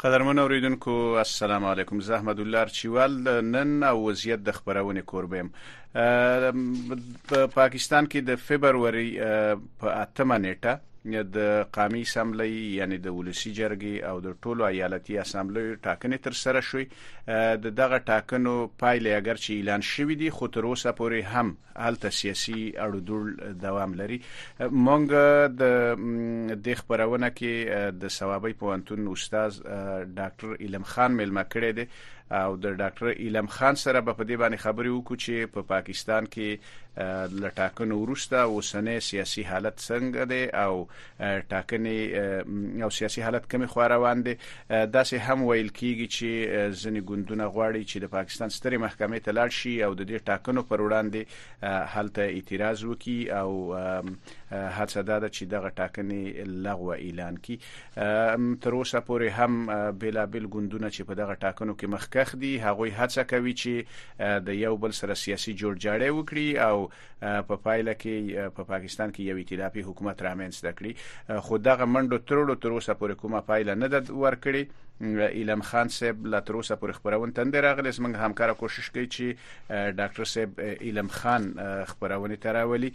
قدرمن اوریدونکو السلام علیکم زه احمد الله چوال نن او وضعیت د خبرونه کوربم په پاکستان کې د فبرवरी په 8 نیټه د قامي اسمبلی یعنی د ولسی جرګې او د ټولو ایالتي اسمبلی ټاکنې تر سره شوې د دغه ټاکنو پایلې اگر چې اعلان شوې دي خو تر اوسه پورې هم هلته سیاسي اړو دوړ دوام لري مونږ د دې خبرونه کې د ثوابي پوهنتون استاد ډاکټر علم خان ملما کړی دی او د ډاکټر ایلم خان سره په دې باندې خبرې وکړو چې په پا پاکستان کې لټاکنو ورسته اوسنۍ سیاسي حالت څنګه دی او ټاکنې او سیاسي حالت کمی خو روان دي داسې هم ویل کیږي چې ځنې ګوندونه غواړي چې د پاکستان سترې محکمې ته لاړ شي او د دې ټاکنو پر وړاندې هلته اعتراض وکړي او هڅه ده چې دغه ټاکنې لغوه اعلان کړي تر اوسه پورې هم بیلابل ګوندونه چې په دغه ټاکنو کې مخکخ دي هغه هڅه کوي چې د یو بل سره سیاسي جوړجاړی وکړي او په پایله کې په پاکستان کې یو ائتلافي حکومت رامنځته کړي خو دغه منډو ترړو تر اوسه پورې کومه پایله نه ده ورکړي ایلم خان صاحب لا تر اوسه پورې خبرونه تند راغلي زمونږ همکارا کوشش کوي چې ډاکټر صاحب ایلم خان خبرونه تراولي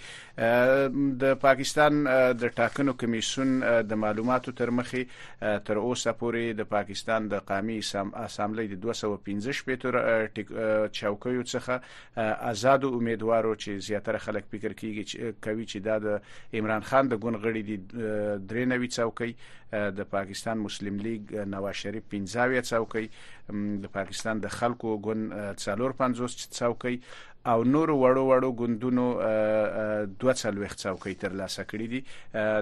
د پاکستان د ټاکنو کمیسون د معلوماتو تر مخې تر اوسه پورې د پاکستان د قامي اسمبلی د 215 پیتر چوکیو څخه ازادو امیدوارو چې زیاتره خلک فکر کیږي کوي چې دا د عمران خان د ګوند غړي دي درې نوي څوکۍ د پاکستان مسلم لیگ نواز شریف 15 ویا څوکۍ د پاکستان د خلکو ګوند 450 څوکۍ او نور وړو وړو ګوندونو دوه څلويخ څوکۍ تر لاسه کړې دي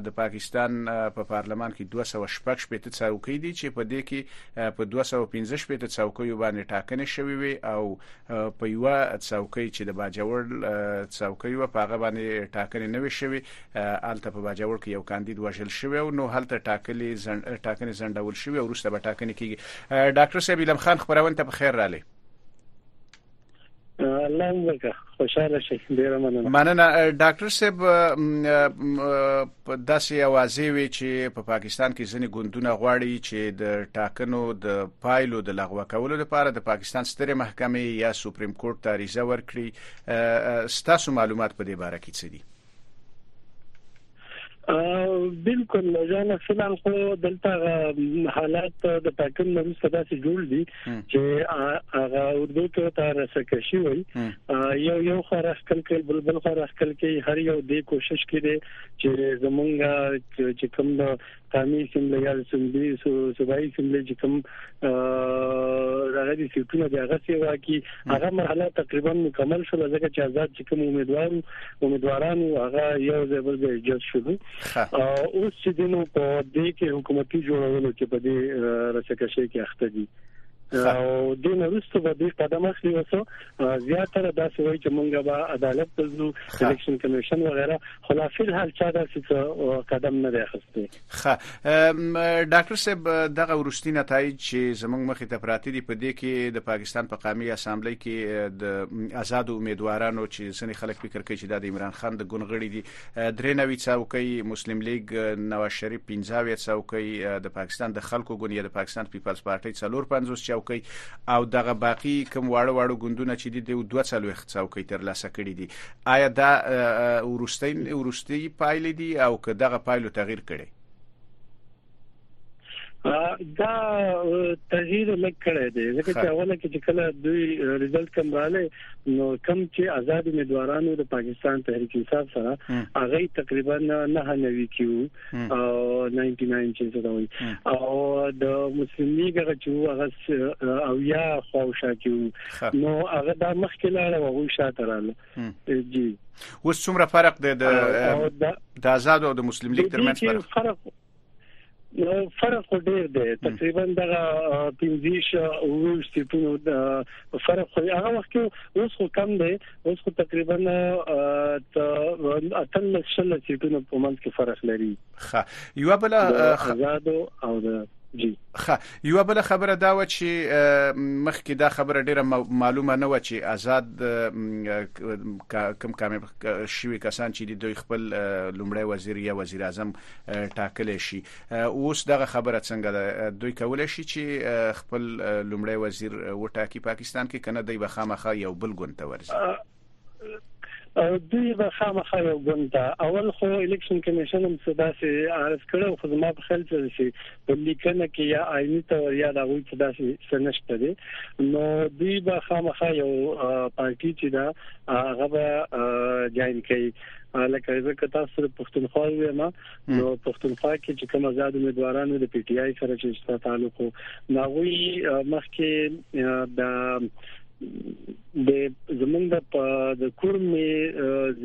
د پاکستان په پا پارلمان کې 216 پېته څوکۍ دي چې په دې کې په 215 پېته څوکۍ باندې ټاکنې شوې وي او په یوه څوکۍ چې د باجوړ څوکۍ و په هغه باندې ټاکنې نه وي شوې الته په باجوړ کې یو کاندید وژل شوی او نو هلته ټاکلې ټاکنې ځنډول شوې او وروسته به ټاکنې کیږي ډاکټر صاحب علم خان خبرونه ته په خیر رااله الله وکړه خوشاله شئ ډیر مننه مننه ډاکټر صاحب په داسې اوازې وي چې په پاکستان کې ځینې ګوندونه غواړي چې د ټاکنو د پایلو د لغوه کولو لپاره د پاکستان ستره محکمه یا سپریم کورټ ته عریضه ورکړي ستاسو معلومات په دې باره کې څه دي بالکل ځان اصلا خو دلته حالات د پاکستان وروسته داسې جوړ دي چې هغه اردو ته تا رسکه شي وي یو یو خره خپل کړ بل بل خره خپل کوي هر یو دې کوشش کړي چې زمونږه چې کوم د قامي سیم له یال سیم دي سو صوبایي سیم له چې کوم هغه دي سیټونه د هغه سیوا کی هغه مرحله تقریبا مکمل شو لکه چې آزاد چې کوم امیدوارو امیدوارانو هغه یو ځای بل ځای جز شو او اوس چې دینو په دې کې حکومتي جوړولو کې په دې رسکشې کې اخته دي او د نورستو به د قدم اخلي وسو زیاتره دا سوي چې مونږ به عدالت ته ځو الیکشن کمیشن وغیرہ خلاصې حال چا دا څه قدم نه اخستي خه ډاکټر صاحب دغه ورستی نتایج چې زموږ مخې ته پراته دي په دې کې د پاکستان په قامي اسمبلی کې د آزاد امیدوارانو چې ځنې خلک فکر کوي چې د عمران خان د ګونغړي دي درې نوي څوکۍ مسلم لیگ نواز شریف 15 څوکۍ د پاکستان د خلکو ګوند یا د پاکستان پیپلز پارټي 450 څوکۍ او دغه باقی کوم واړه واړه ګوندونه چې دي د 2 څلويخ څوکۍ تر لاسه کړې دي آیا دا وروستۍ وروستۍ پایلې دي او که دغه پایلو تغیر کړي دا تغییر لږ کړی دی ځکه چې اوله کې چې کله دوی رزلټ کم رااله نو کم چې آزاد امیدوارانو د پاکستان تحریک انصاف سره هغه تقریبا نه نه نوي کیو 99 چې څه وایي او د مسلم لیګ هغه چې هغه او یا خوښه چې نو هغه د مخکې لاړ او هغه شاته رااله جی اوس څومره فرق دی د د آزاد او د مسلم لیګ ترمنځ فرق نو فرق ډیر دی تقریبا دغه 15 او 20 سټونو د فرق خو هغه وخت اوس خو کم دی اوس خو تقریبا ته اتل لسل سیټونو په منځ کې فرق لري ښه یو بل آزاد او د جی خه یو بل خبره دا و چې مخکې دا خبره ډیره معلومه نه و چې آزاد کم کم شوی کسان چې دوی خپل لومړی وزیر یا وزیر اعظم ټاکل شي اوس دغه خبره څنګه ده دوی کولای شي چې خپل لومړی وزیر وټاکي پاکستان کې کنه دوی به خامخا یو بل ګوند ته ورځي دوی به خامخا یو ګوند ته اول خو الیکشن کمیشن هم څه داسې عرض کړو خو زما په خیال چې شي په لیکنه کې یا آئینی تور یا د غوي څه داسې سنشت دي نو دوی به خامخا یو پارټي چې دا هغه به جاین کوي لکه ځکه تاسو پښتونخوا ویما نو پښتونخوا کې چې کوم آزاد امیدوارانو د پی ټی آی سره چې ستاسو تعلق وو ناغوي مخکې د د زمونږ د د کورمې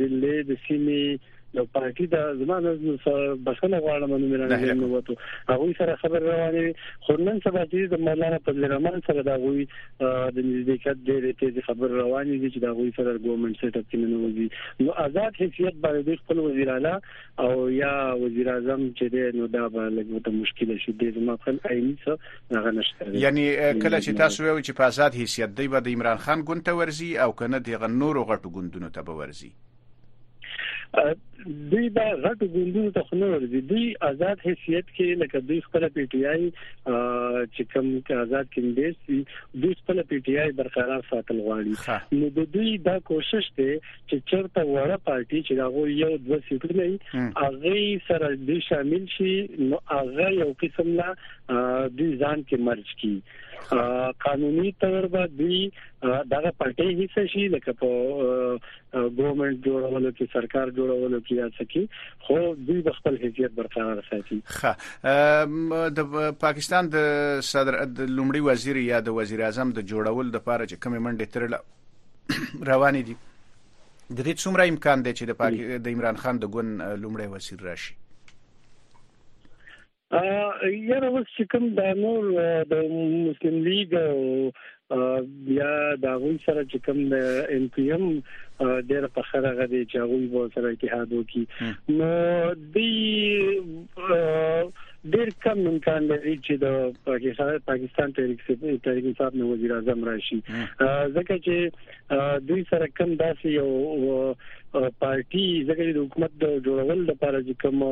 ضلع د سیمې د پارټي د زمانه سره بسنه غواړم نو مې نه وته هغه سره خبر روانې خو نن سبا چې د مولانا فضل الرحمن سره دا غوي د نزدېکت ډېرې تیز خبر روانې دي چې دا غوي سره ګورنمنت سیټ اپ کې نه وځي نو آزاد حیثیت باندې خپل وزیر اعلی او یا وزیر اعظم چې دی نو دا به لږه مشکل شي د زما خپل عیني څه هغه نشته یعنی کله چې تاسو وایو چې په آزاد حیثیت دی به د عمران خان ګوند ته ورزي او کنه د غنورو غټو ګوندونو ته به ورزي دوی به غټو ګوندونو ته خنه ورځي دوی آزاد حیثیت کې لکه دوی خپل پی ټی آی چې کوم کې آزاد کیندې سي دوی خپل پی ټی آی برقرار ساتل غواړي نو د دوی دا کوشش دی چې چرته وړه پارټي چې دا غو یو دوه سیټونه یي هغه سره د شامل شي نو هغه یو قسم لا د ځان کې مرج کی قانوني تور به دی دغه پټې حصہ شي لکه په ګورنمنت جوړولو کې سرکار جوړولو کې یا څه کې خو دوی به خپل حیثیت برقرار ساتي ښه د پاکستان د صدر د لومړي وزیر یا د وزیر اعظم د جوړولو لپاره چې کومې منډې ترله روانې دي د دې څومره امکان دی چې د پاک د عمران خان د ګوند لومړی وزیر راشي ا یاره اوس چې کوم د نور د مسلم لیګ او بیا دا غوي سره چې کوم د ان پی ایم ډېر په خره غدي چې غوي به سره اتحاد وکي نو دی ډېر کم امکان لري چې د پاکستان پاکستان تحریک تحریک انصاف نو وزیر اعظم راشي ځکه چې دوی سره کم داسې یو پارټي ځکه د حکومت د جوړول لپاره چې کوم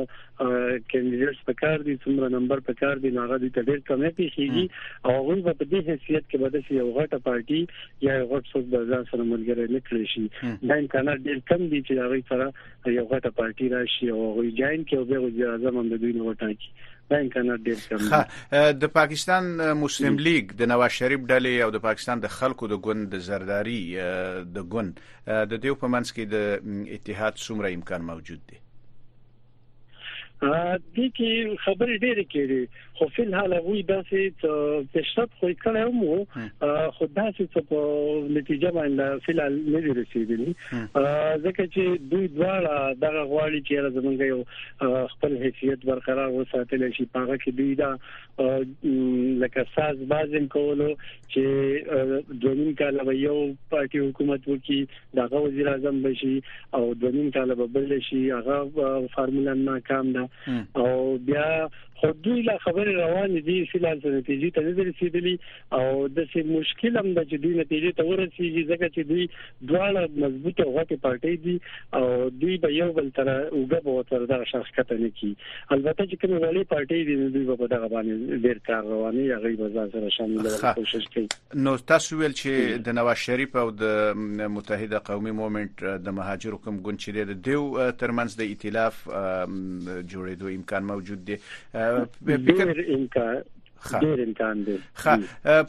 کینډیډیټس پکار دي څومره نمبر پکار دي هغه د ډېر کم پیښیږي او هغه په دې حیثیت کې به د یو غټه پارټي یا غټ څوک د ځان سره ملګری نه کړی شي دا امکانات ډېر کم دي چې هغه سره یو غټه پارټي راشي او هغه جاین کې او به وزیر اعظم هم د دوی نه وټاکي دا امکانات ډیر کم دي د پاکستان مسلم لیگ د نواز شریف ډلې او د پاکستان د خلکو د ګوند د زرداری د ګوند د دیو په منځ کې د اتحاد څومره امکان موجود دی دي کې خبرې ډېرې کړي خو فل حال غوي داسې پیشرفت خو کړه هم وو خو داسې څه په نتیجه باندې فل حال نه دي رسیدلي ځکه چې دوی دواړه دغه غواړي چې زمونږ یو خپل حیثیت برقرار وساتل شي په هغه کې دوی دا لکه ساز بازم کولو چې دونیم کال به یو پارټي حکومت وکړي دغه وزیر اعظم بشي او دونیم کال به بل شي هغه فارمولا ناکام ده او بیا خو دوی لا خبرې روانې دي چې لا څه نتیجې ته نه رسیدلي او د څه مشکل هم د چې دوی نتیجې ته ورسیږي ځکه چې دوی دواړه مضبوط او غټې پارټۍ دي او دوی به یو بل تر اوګه به تر دغه شان ښکته نه کی البته چې کوم وړې پارټۍ دي دوی به په دغه باندې ډیر کار رواني هغه به ځان سره شامل کوشش کوي نو تاسو ویل چې د نواز شریف او د متحده قومي مومنټ د مهاجرو کوم ګوند چې د دیو ترمنځ د ائتلاف جوړېدو امکان موجود دی فکر امکان ډیر امکان دی خا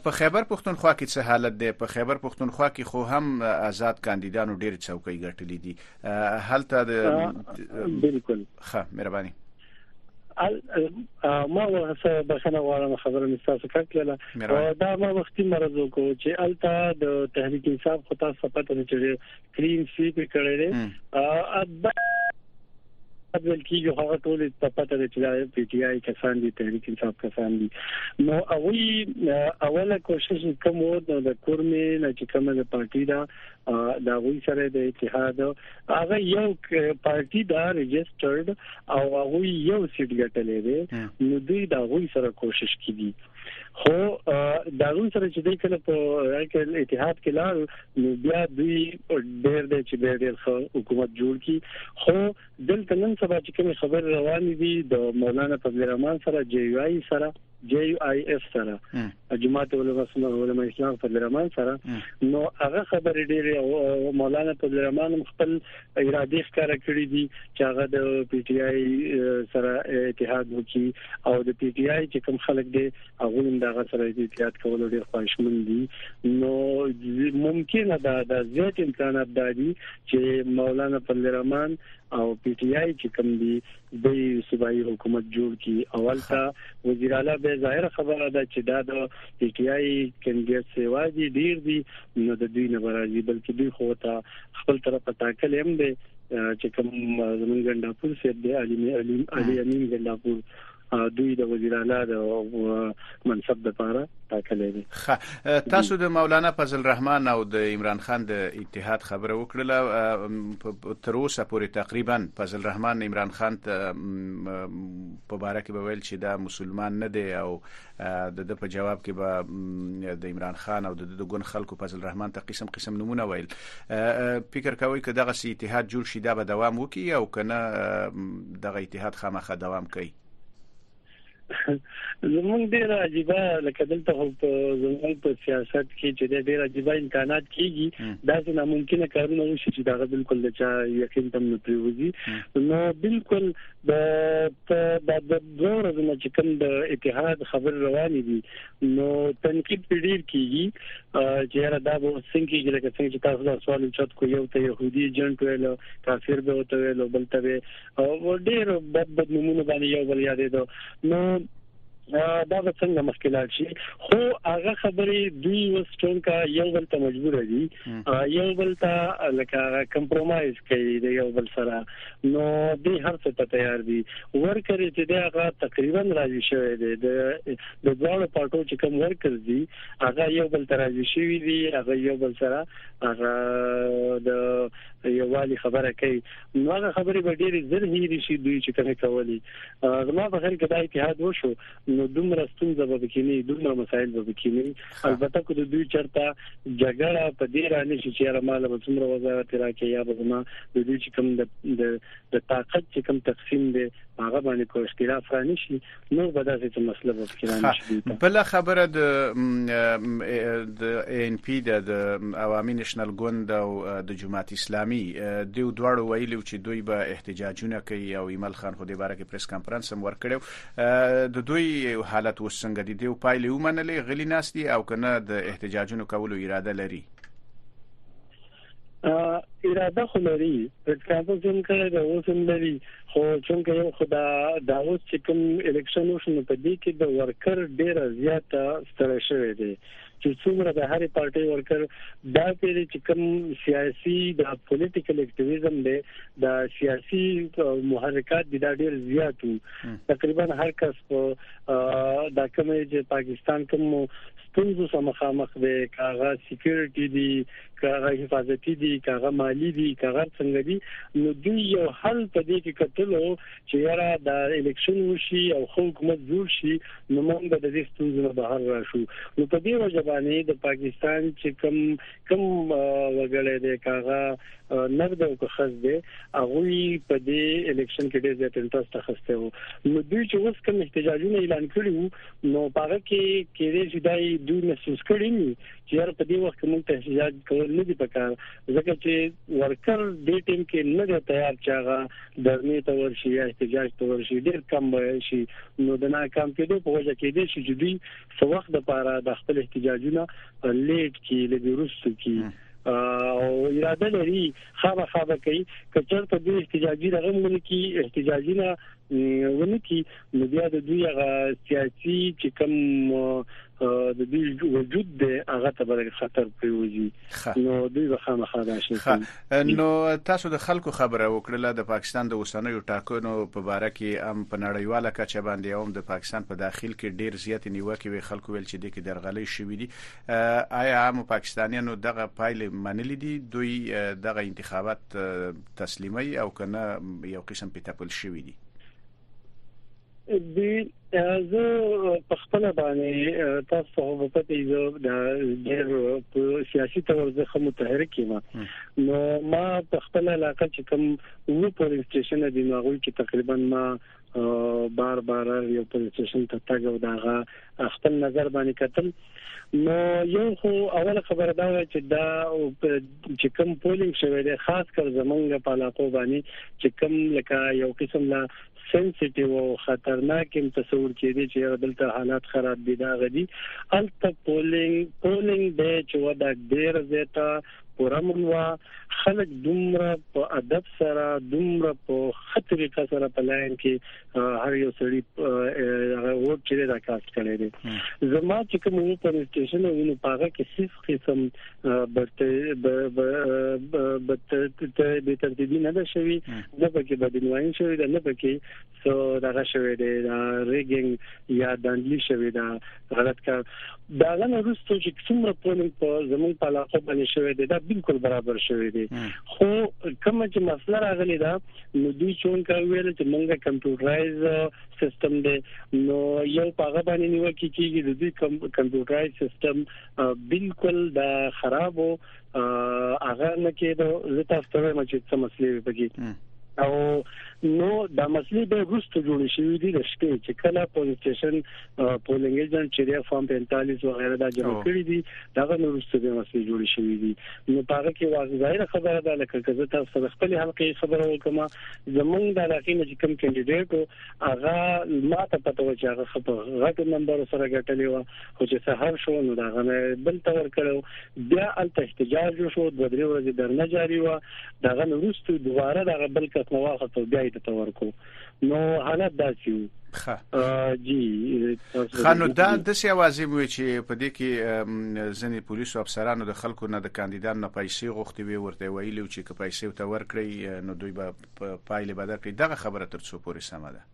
په خیبر پښتونخوا کې څه حالت دی په خیبر پښتونخوا کې خو هم آزاد کاندیدانو ډیر چوکۍ ګټلې دي هلته د بالکل خا مهرباني ما ورسه بخنه غواړم خبره مې تاسو کړله دا ما وختي مرزو کو چې الته د تحریک انصاف خطا سپته چې کلین سویپ کړی دی بل کیږي هغه ټول په پته ده چې پی ټی آی کسان دي تحریک انصاف کسان دي نو هغه اوله کوشش کوم نو د کورمه نه چې کومه د پارټي دا دا غوي سره د اتحاد هغه یو پارټي دا ريجسترډ او هغه یو سیټ ګټلې دي نو دوی دا غوي سره کوشش کوي خو دا غوي سره چې د کله په اتحاد کې لار نو بیا دوی ډېر دی چې ډېر ښه حکومت جوړ کړي خو دلته نن سبا چې کوم خبر روان دي د مولانا فضل الرحمن سره جی یو آی سره جی یو آی اف سره جماعت علماء سره علماء اسلام فضل الرحمن سره نو هغه خبر ډېر مولانا فضل الرحمن خپل ارادې ښکاره کړې دي چې هغه د پی ټی آی سره اتحاد وکړي او د پی ټی آی چې کوم خلک دي هغه هم دغه سره اتحاد کول ډیر خوښمن دي نو ممکن ده دا زیات امکانات دي چې مولانا فضل الرحمن او پی ټی آی چې کوم دي د صوبایي حکومت جوړ کی اول ته وزیر اعلی به ظاهر خبره ده چې دا د پی ټی آی کینډیډیټ سیوا دي ډیر دي نو د دوی نه برازي بلکې دوی خو ته خپل طرف ټاکل هم دي چې کوم زمونږ ګنداپور سیب دی علي علي علي امین ګنداپور دوی د وزیر اعلی د منصب د پاره ټاکلې دي خه تاسو د مولانا فضل الرحمن او د عمران خان د اتحاد خبره وکړه تر اوسه پورې تقریبا فضل الرحمن عمران خان ته په باره کې ویل چې دا مسلمان نه دی او د د په جواب کې به د عمران خان او د د ګون خلکو فضل الرحمن ته قسم قسم نمونه ویل فکر کوي چې دغه سي اتحاد جوړ شي دا به دوام وکړي او کنه دغه اتحاد خامخا دوام کوي زمونږ ډیر عجیبه لکه دلته هم په زمونږ په سیاست کې چې ډیر عجیبه امکانات کیږي دا چې ناممکنه کارونه وشي چې دا بالکل د چا یقین تم نه پیوځي نو بالکل د د د ډور د چې کوم د اتحاد خبر روان دي نو تنقید ډیر کیږي چې را دا به څنګه کیږي لکه څنګه چې تاسو دا سوال چت کو یو ته يهودي جنټ ویل کافر به وته ویل بل ته او ډیر بد بد نمونه باندې یو بل یادې دو نو دا به څنګه مخکې لاړ شي خو هغه خبرې دوی اوس ټول کا یو بل ته مجبور دي یو بل ته لکه کمپرمایز کوي د یو بل سره نو دوی هر څه ته تیار دي ورکر چې دا هغه تقریبا راځي شوی دی د د ځوړو پټو چې کوم ورکر دي هغه یو بل ته راځي شوی دی هغه یو بل سره هغه د یووالي خبره کوي نو هغه خبرې به ډېرې زر هېرې شي دوی چې کومې کولې زما په خیال کې دا اتحاد وشو نو دومره ستونزه به کې نه دومره مسایل به کې نه البته کو د دوی چرته جګړه په دې رانه شي چې را مال به څومره وزارت راکې یا به ما د دوی چې کوم د د طاقت چې کوم تقسیم دی هغه باندې کو اختلاف رانه شي نور به داسې څه مسله به پکې رانه شي بل خبره د د ان پی د عوامي نېشنل ګوند او د جماعت اسلامي د دوړو ویلو چې دوی به احتجاجونه کوي او ایمل خان خو د باره کې پریس کانفرنس هم ورکړو د دوی حالت اوس څنګه دي د پایلې ومنلې غلي ناس دي او کنه د احتجاجونو کولو اراده لري اراده خو لري پریکټیکل زم کړی دا اوس هم لري خو څنګه یو خدا دا اوس چې کوم الیکشن وشو په دې کې د ورکر ډیر زیات ستړی شوی دی چې څومره د هرې پارټي ورکر دا پیری چې کوم سیاسي د پولیټیکل اکټیویزم دی د سیاسي محرکات د ډیر زیات تقریبا هر کس په د کومې چې پاکستان کوم ستونزو سره مخامخ دی کاغه سکیورټي دی که هغه حفاظتي دي که هغه مالی دي که هغه څنګه دي نو دوی یو حل په دې کې کتلو چې یاره د الیکشن وشي او خو حکومت جوړ شي نو موږ به د دې ستونزې نه بهر راشو نو په دې وجه باندې د پاکستان چې کم کم وګړی دی کاغه نرد او که خز دی هغه په دې الیکشن کې ډېر زیات انټرست اخسته وو نو دوی چې اوس کوم احتجاجونه اعلان کړي نو پاره کې کې دې چې دای دوی محسوس کړي چې یاره په دې وخت کې موږ ته احتجاج کول نه دي پکار ځکه چې ورکر دې ټیم کې نه دی تیار چې هغه درنې ته ورشي یا احتجاج ته ورشي ډیر کم به شي نو د ناکام کېدو په وجه کې دې شي چې دوی څو وخت لپاره د خپل احتجاجونه لیټ کې لږ ورستو کې او اراده لري خامخا به کوي کچر ته د احتجاجي رغمونه کې احتجاجي نه ونه کی نو بیا د دوی هغه سیاسي چې کوم د دې وجود د هغه ته بل خطر پیوځي نو دوی به خامخا راشي نو تاسو د خلکو خبره وکړه د پاکستان د اوسنیو ټاکنو په اړه کې هم په نړیواله کچه باندې هم د پاکستان په داخل کې ډیر زیات نیوکه وی خلکو ویل چې د کې درغلې شوې دي آیا هم پاکستانیانو دغه پایلې منلې دي دوی دغه انتخابات تسلیموي او کنه یو قسم په تپل شوی دي دی زه په خپل باندې تاسو په پته یو د ډېر په سیاسي تور زه خمو تحریک یم نو ما په خپل علاقې چې کوم وو پولیس سټیشن دی نو هغه کې تقریبا ما بار بار یو پولیس سټیشن ته تګ او داغه خپل نظر باندې کتل نو یو خو اوله خبره دا و چې دا چې کوم پولینګ شوی دی خاص کر زمونږ په علاقو باندې چې کوم لکه یو قسم لا سنسټیو او خطرناک هم تصور کېدی چې دلته حالات خراب دي دا غدي الته پولینګ پولینګ به چې ودا ډیر زیاته پوره منوا خلک دومره په ادب سره دومره په خطرې کا سره په لاین کې هر یو سړی هغه ووټ چې دا کاست کړي دي زما چې کوم وو پر سټیشن او نو پاګه کې هیڅ قسم برته به به ترتیبی نه ده شوی نه پکې بدلوین شوی نه پکې څه دغه شوې دی دا ریګینګ یا دندلی شوې دا غلط کار دا غنه رسته چې څومره پولینګ په زمون په علاقه باندې شوې دی دا بالکل برابر شوې دی خو کوم چې مسله راغلی دا نو دوی چون کار ویل چې موږ کمپیوټرایز سیستم دی نو یو پاغه باندې نیو کې کیږي د دې کمپیوټرایز سیستم بالکل دا خراب وو هغه نه کېدو زه تاسو ته وایم چې څه مسلې وي پکې او نو دا مسلې به وروسته جوړې شي دي د شپې چې کله پولیس سټیشن پولینګ ایجنټ چې د فارم 45 وغیرہ دا جمع کړی دي دا غو وروسته به مسلې جوړې شي دي نو پاره کې واځي ظاهر خبره ده لکه کزه تاسو سره خپل حلقې خبره وکم زمونږ د علاقې نه چې کوم کاندیدټ هغه ماته پته و چې هغه خپل غټ نمبر سره غټلې و خو چې سهار شو نو دا غنه بل تور کړو بیا ال احتجاج شو د درې ورځې درنه جاری و دا غنه وروسته دوباره دا بل کس نو واخت بیا یې تور کو نو حالت داسې وو خا جی خانو دا د سیوازې مو چې په دې کې ځنې پولیسو افسرانو د خلکو نه د کاندیدان نه پیسې غوښتي وي ورته ویلو چې که پیسې ته ورکړي نو دوی به پایله بدل کړي دغه خبره تر څو پورې سمه ده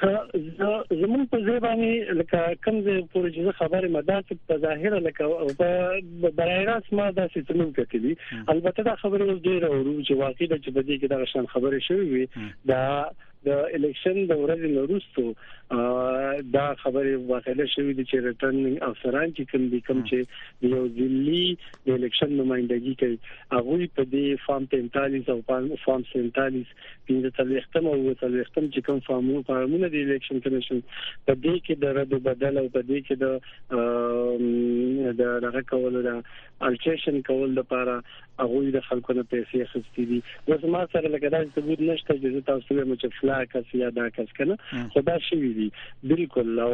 زمون په ځای باندې لکه کوم ځای پورې چې خبره مدا چې په ظاهر لکه په برای راس ما دا چې تنو کتلی البته دا خبره اوس ډیره ورو چې واقعي د چې په دې کې دا شان خبره شوې وي دا د الیکشن د ورځې وروسته دا خبره واقعله شوې دي چې ریټرنینګ افسران چې کوم دي کوم چې یو ځلي د الیکشن نمائندګي کوي هغه په دې فارم 45 او فارم 47 پنځه څلوېښتم او اووه څلوېښتم چې کوم فارمونه فارمونه د الیکشن کمیشن په دې کې د رد بدل او په دې کې د د دغه کولو د الټریشن کول لپاره هغه د خلکو نه پیسې اخیستې دي اوس ما سره لکه دا ثبوت نشته چې زه تاسو ته مچ فلا کس یا دا کس کنه خو دا شي دي بالکل او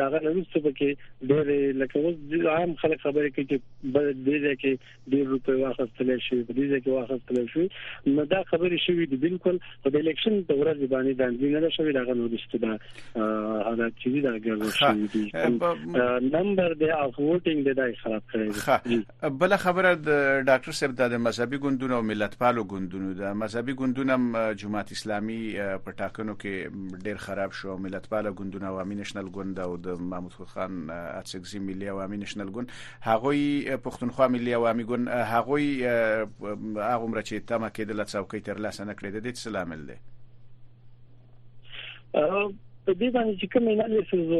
دا غوښته پکې ډېر لکه اوس عام خلک خبرې کوي چې بل دې کې ډیر روپې واخستل شي په دې ځای کې واخستل شي نو دا خبرې شوې دي بالکل د الیکشن د ورځې باندې د انځین نه شوې دا غنو دشته دا هغه چې دا ګرځي شوې دي نمبر د اف ووټینګ د دای خراب کړی بل خبره د ډاکټر صاحب د مذهبي ګوندونو او ملتپالو ګوندونو د مذهبي ګوندونو جماعت اسلامي په ټاکنو کې ډیر خراب شو ملتپاله ګوندونه عوامي نېشنل ګوند او د محمود خان اڅکزي ملي عوامي نېشنل ګوند هغوی پښتونخوا ملي عوامي ګوند هغوی هغه عمر چې تمه کېدل څوکۍ تر لاسه نه کړې د دې څه لامل دی په دې باندې چې کوم انالیسز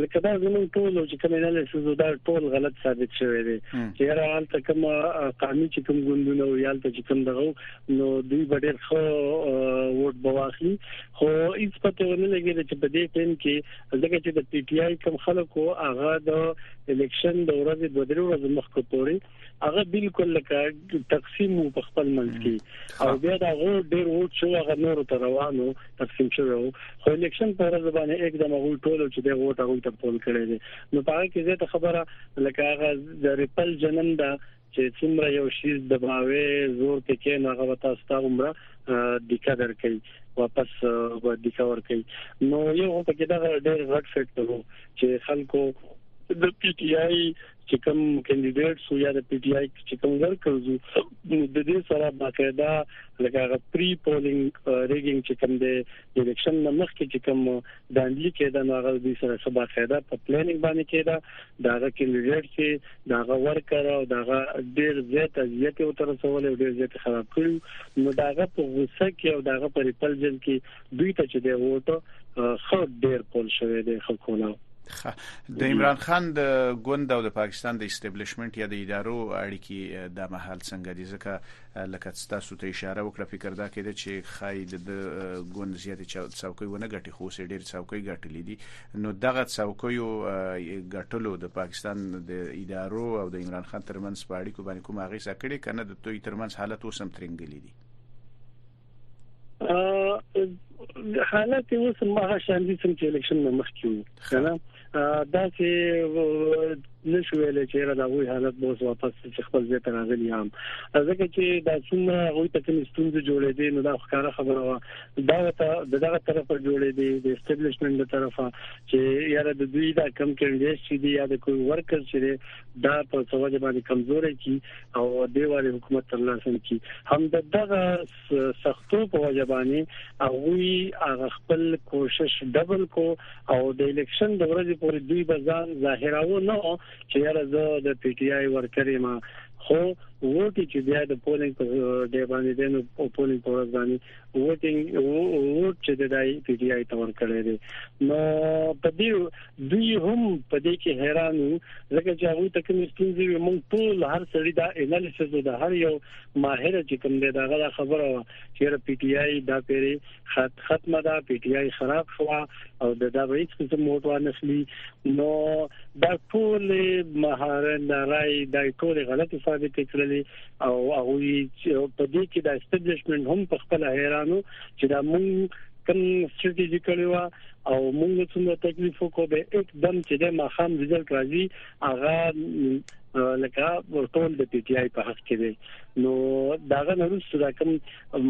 لکه دا زموږ ټول چې کوم انالیسز دا ټول غلط ثابت شوی دی چې هر حال ته کوم قامي چې کوم ګوندونه او یال ته چې کوم دغه نو دوی به ډېر خو ووټ بواخلي خو هیڅ پته ونه لګیږي چې په دې ټیم کې ځکه چې د پی ټی آی کوم خلک وو هغه د الیکشن د ورځې دوه درې ورځې مخکې پوري هغه بالکل لکه تقسیم په خپل منځ کې او بیا دا غو ډیر وو چې هغه نور ته روانو تقسیم شوی وو خو الیکشن په ورځ باندې اکدم غو ټول چې د ووټ هغه ته پول کړی دی نو په هغه کې زه ته خبره لکه هغه د ریپل جنن دا چې څومره یو شیز دباوې زور ته کې ناغه وتا ستا عمره دیکا درکې واپس به دیکا ورکې نو یو په کې دا ډېر غټ فیکټر وو چې خلکو د پی ټی آی چې کوم کینډیډیټ سو یا د پی ټی آی چې کوم ورکر زو د دې سره باقاعده لکه غ پری پولینګ ریګینګ چې کوم دی د الیکشن مخکې چې کوم دانډلی کېده نو هغه د سره سبا قاعده په پلانینګ باندې کېده دا هغه کینډیډیټ چې دا هغه ورکر او دا هغه ډیر زیات اذیت او تر څول او ډیر زیات خراب کړو نو دا هغه په غوسه کې او دا هغه په ریپل جن کې دوی ته چې دی ووټو خو ډیر پول شوی دی خو کولاو د عمران خان د ګوند او د پاکستان د استبلیشمنت یا د ادارو اړیکی د محل څنګه دي ځکه لکه څه تاسو ته اشاره وکړه فکر دا کېده چې ښايي د ده ګوند زیاتې څوکۍ ونه ګټي خو اوس یې ډېرې څوکۍ ګټلې دي نو دغه څوکیو ګټلو د پاکستان د ادارو او د عمران خان ترمنځ په اړیکو باندې کومه اغېزه کړې که نه د دوی ترمنځ حالت اوس هم ترینګلی دی حالت اوس مهه شان دي چې الیکشن نه مخکې وو کنه دا چې نشو ویل چې را دا وی حالت به واپس چې خپل ځای ته راغلی هم ځکه چې دا څومره غوي ته کوم ستونزې جوړې دي نو دا ښکاره خبره وا دا ته دغه طرف جوړې دي د اسټابلیشمنت طرفه چې یاره د دوی دا کم کینډیډیټ چې دی یا د کوم ورکر چې دا په سوجه باندې کمزوري کی او د واره حکومت تر لاسه کی هم د دغه سختو په وجه باندې هغه هغه خپل کوشش ډبل کو او د الیکشن د ورځې پورې دوی بزان ظاهراو نه چې یاره زه د پی ټی آی ورکرې ما خو ووټي چې بیا د پولینګ په ډې باندې د نو پولینګ په ورځ باندې ووټینګ ووټ چې د دای پی ډی آی تور کړی دی نو په دې دوی هم په دې کې حیران وو ځکه چې هغه ته کوم ستونزې وي موږ ټول هر سړي دا انالیسز د هر یو ماهر چې کوم دی دا غلا خبره و چې را پی ټی آی دا پیری خط ختمه ده پی ټی آی خراب شو او د دا هیڅ قسم موټ وانخلی نو دا ټول مهارن دا راي دا ټول غلط ثابت کړلې او هغه په دې کې دا استابلیشمنت هم په خپل حیرانو چې دا موږ کوم ستراتیژي کړی و او موږ څومره تکلیف وکړو به اکدم چې د ماخام رزلټ راځي هغه لکه ټول د پی ټی آی په حق کې دی نو داغه نرسته دا کوم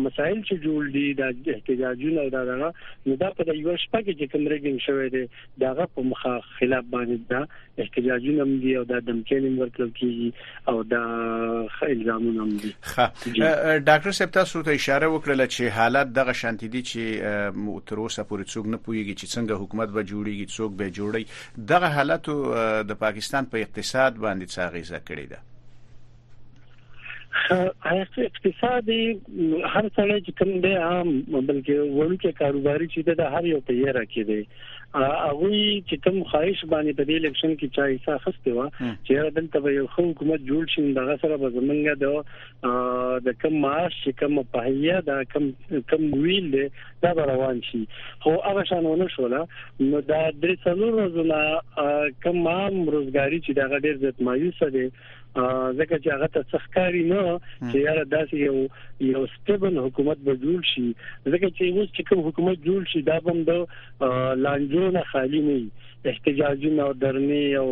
مسائل چې جوړ دي د احتجاجونه او دا دغه نو دا په یو شپه کې چې کوم ریګینګ شوی دی داغه په مخه خلاف باندې دا احتجاجونه هم دي او دا دمکین هم ورکړل کیږي او دا الزامونه هم دي ډاکټر صاحب تاسو ته اشاره وکړه چې حالت دغه شانتي دي چې تر اوسه پورې څوک نه پوهیږي چې څنګه حکومت به جوړیږي څوک به جوړي دغه حالت د پاکستان په اقتصاد باندې څه غیزه کړې ده هغه اقتصادي هر څلې چې کوم دی عام بلکې وړوکی کاروباري چې دا هر یو په یره کې دی هغه چې کوم خواهش باندې په دې الیکشن کې چا حصہ خسته و چې را دلته به یو حکومت جوړ شي دغه سره به زمونږ د د کم معاش چې کم پهیا دا کم کم ویل دی دا روان شي خو هغه شانونه شولا نو دا درې څلور ورځې کم عام روزګاری چې دا ډېر زیات مایوسه دي ځکه چې هغه ته څه ښکاری نه چې یاره داسې یو یو سټیبل حکومت به جوړ شي ځکه چې اوس چې کوم حکومت جوړ شي دا هم د لانجو نه خالی نه احتجاجونه او درنې او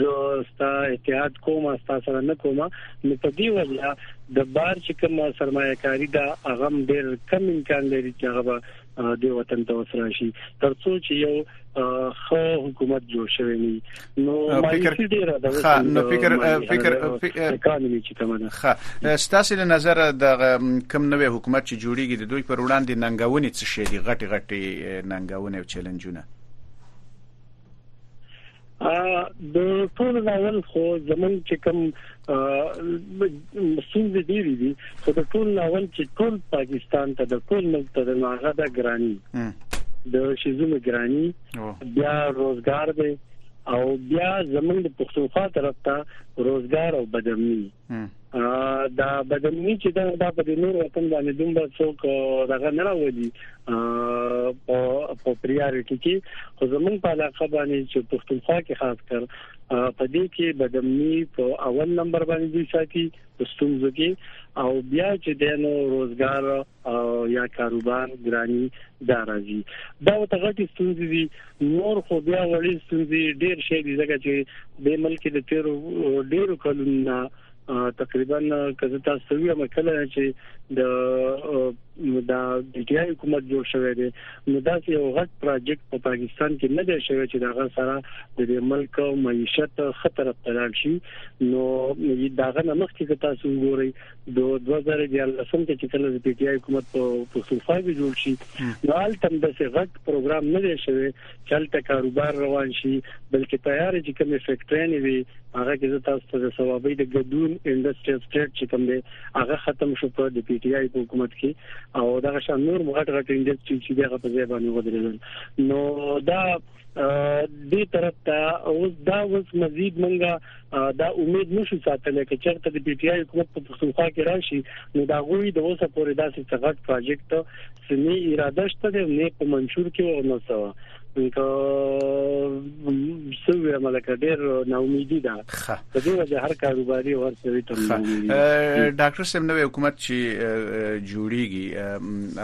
زه ستا اتحاد کوم ستا سره نه کوم نو په دې وجه د بار چې کوم سرمایه کاری دا اغم ډیر کم امکان لري چې هغه د وطن ته وسره شي ترڅو چې یو خو حکومت جوړ شوی وي نو فکر ډیر دا نو فکر فکر اکانومي چې کومه ده ښه ستاسو له نظر د کم نوې حکومت چې جوړیږي د دوی پر وړاندې ننګونې څه شي دي غټي غټي ننګونې او چیلنجونه د ټول ناول خو زمون چې کوم مسول دي ډیر دي خو د ټول ناول چې ټول پاکستان ته د ټول ملک ته د ناغه د ګرانی د شیزونو ګرانی بیا روزګار دی او بیا زمونږ د پښتونخوا طرف ته روزګار او بدمنی دا بدلونی چې دا د په نور وطن باندې دومره څوک دغه نه راوړي په پریارټي کې خو زمونږ په علاقه باندې چې پښتونخوا کې خاص کر په دې کې بدمنی په اول نمبر باندې دي ساتي ستونزو کې او بیا چې د نو روزګار او یا کاروبار ګرانی دا راځي دا ته غټي ستونزې دي نور خو بیا وړي ستونزې ډیر شي دي ځکه چې د ملک د تیرو ډیرو کلونو تقریبا کزه تاسو وی مکله چې د د ډیټي حکومت جوړ شوی دی نو دا یو غټ پروجیکټ په پاکستان کې نه دی شوی چې داغه سره د ملک او معیشت خطر تلل شي نو داغه مخکې تاسو وګورئ د 2014 کې چې کله د پی ټی آی حکومت په پښتونخوا کې جوړ شي نو هلته د سغت پروګرام نه دی شوی چې هلته کاروبار روان شي بلکې تیار چې کوم فیکټري وي هغه کې تاسو ته د ثوابي د ګډون انډستریال سټیټ چې کوم دی هغه ختم شو په د پی ټی آی حکومت کې او دا شان نور مغټ غټ انډستری چې دغه په ځای باندې ودرېدل نو دا دې طرف ته اوس دا اوس مزید منګه دا امید نشو ساتل چې چرته د پی ټی آی حکومت په پښتونخوا کې راشي نو دا غوي د اوسه پورې داسې څغټ پروجیکټ سمي اراده شته د نه په منشور کې ورنه سوا دا سوي ملکه ډیر نا امیدي ده په دې وجه هر کاروباري ورسوي تر ډاکټر سم نوې حکومت چې جوړیږي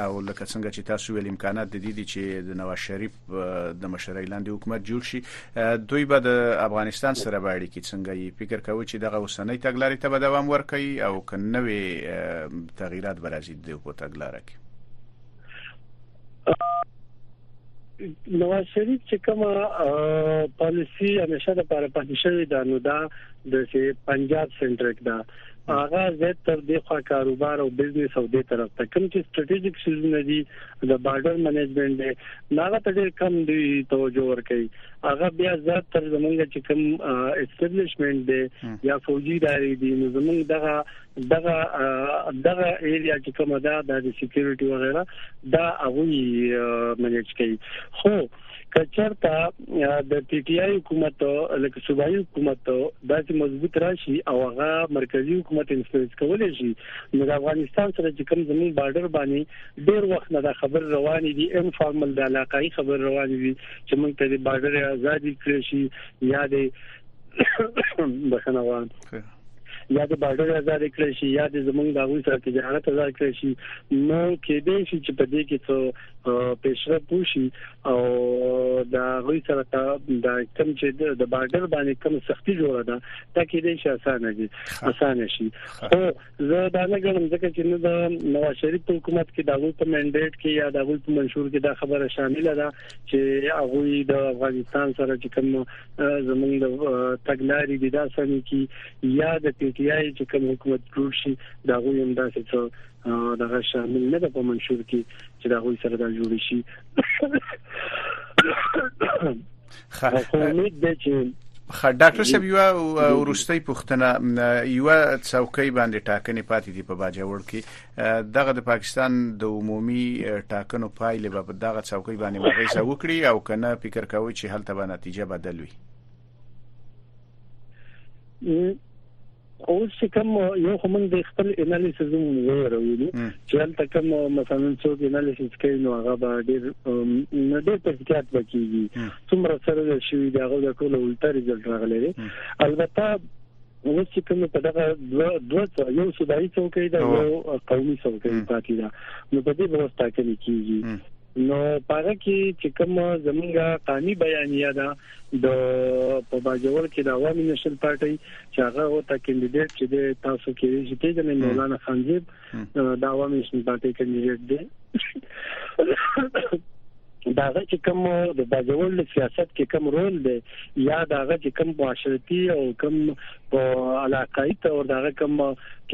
او لکه څنګه چې تاسو ویل امکانات د دې چې د نواز شریف د مشرۍ لاندې حکومت جوړ شي دوی به د افغانستان سره به اړیکې څنګه یې فکر کوي چې دغه اوسنۍ تګلارې ته به دوام ورکړي او که نوې تغیرات به راځي د په تګلارې کې نواز شریف چې کومه پالیسی همیشه د پاره پاتې شوی دا نو دا د پنجاب سنټریک دا هغه زیات تر دې خوا کاروبار او بزنس او دې طرف ته کوم چې سټریټیجیک سیزونه دي د بارډر منیجمنت دی هغه ته ډېر کم دی توجه ورکړي هغه بیا زیات تر زمونږ چې کوم اسټابلیشمنت دی یا فوجي داري دي نو زمونږ دغه دغه دغه ایریا چې کومه ده د سکیورټي وغیرہ دا هغه منیج کوي خو کچرتا د ټي ټي آی حکومت لکه صوبایي حکومت داسې مضبوط راشي او هغه مرکزی حکومت انفلوئنس کولای شي نو د افغانستان سره چې کوم زموږ بارډر باندې ډیر وخت نه دا خبر روان دي ان فارمل د علاقايي خبر روان دي چې موږ ته د بارډر ازادي کړی شي یا د بخنه وان یا د بارډر آزاد کړی شي یا د زمونږ د غوي سره تجارت آزاد کړی شي نو کې دې شي چې په دې کې څو پیشرفت وشي او دا غوي سره دا کم چې د بارډر باندې کم سختي جوړه ده دا کې دې شي اسانه دي اسانه شي خو زه دا نه غواړم ځکه چې نو د نواز شریف په حکومت کې دا غوي په منډیټ کې یا دا غوي په منشور کې دا خبره شامل ده چې هغه د افغانستان سره چې کوم زمونږ د تګلارې دي دا سمي کې یا د پی ټی آی چې کوم حکومت جوړ شي دا غوي هم داسې څه دغه شامل نه ده په منشور کې چې دا هوی سره دا جوړ شي خو امید ده چې خا ډاکټر صاحب یو ورستۍ پښتنه یو څوکۍ باندې ټاکنې پاتې دي په باجوړ کې دغه د پاکستان د عمومي ټاکنو پایلې به دغه څوکۍ باندې مغیسه وکړي او کنه فکر کوي چې هلته به نتیجه بدلوي او چې کوم یو خو موږ د خپل انالیسز موږ ورویلو چې هلته کوم مثلا څوک انالیسز کوي نو هغه به ډیر نه ډیر تحقیقات وکړي څومره سره شوی دا غو د ټولو الټا ریزلټ راغلی دی البته اوس چې کوم په دغه دوه دوه یو صداي څوکۍ دا یو قومي څوکۍ پاتې ده نو په دې وروسته کې کیږي نو پاره کې چې کوم زمونږه قامي بیانیه ده د په باجوړ کې د عوامي نشل پارټي چې هغه او تا کینډیډیټ چې د تاسو کې چې پیژنې مولانا خانزیب د عوامي نشل پارټي کینډیډیټ دی دا چې کوم د باجوړ له سیاست کې کوم رول دی یا دا چې کوم معاشرتي او کوم په علاقايي تور دا کوم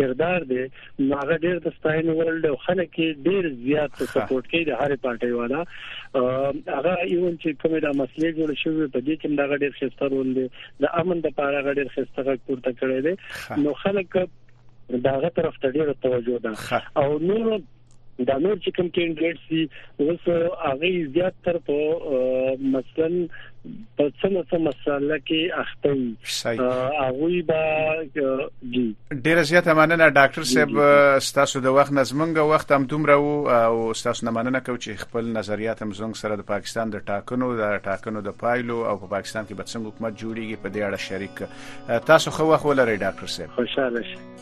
کردار دی نو هغه ډیر د ستاینې وړ دی او خلک یې ډیر زیات سپورټ کوي د هرې پارټۍ والا هغه ایون چې کومه د مسلې جوړ شوی په دې کې دا ډیر خسته رول دی د امن د پاره غډیر خسته غږ پورته کړی دی نو خلک داغه طرف ته ډیره توجه ده او نور دا نور چې کوم کینډیډیټس دي اوس هغه زیات تر په مثلا په څنګه څه مسله کې اخته وي هغه به دي ډیره زیاته مننه ډاکټر صاحب ستاسو د وخت نظمنګ وخت هم دومره وو او ستاسو نه مننه کوم چې خپل نظریات هم زنګ سره د پاکستان د ټاکنو د ټاکنو د پایلو او په پا پاکستان کې به څنګه حکومت جوړیږي په دې اړه شریک تاسو خو وخت ولرئ ډاکټر صاحب خوشاله شئ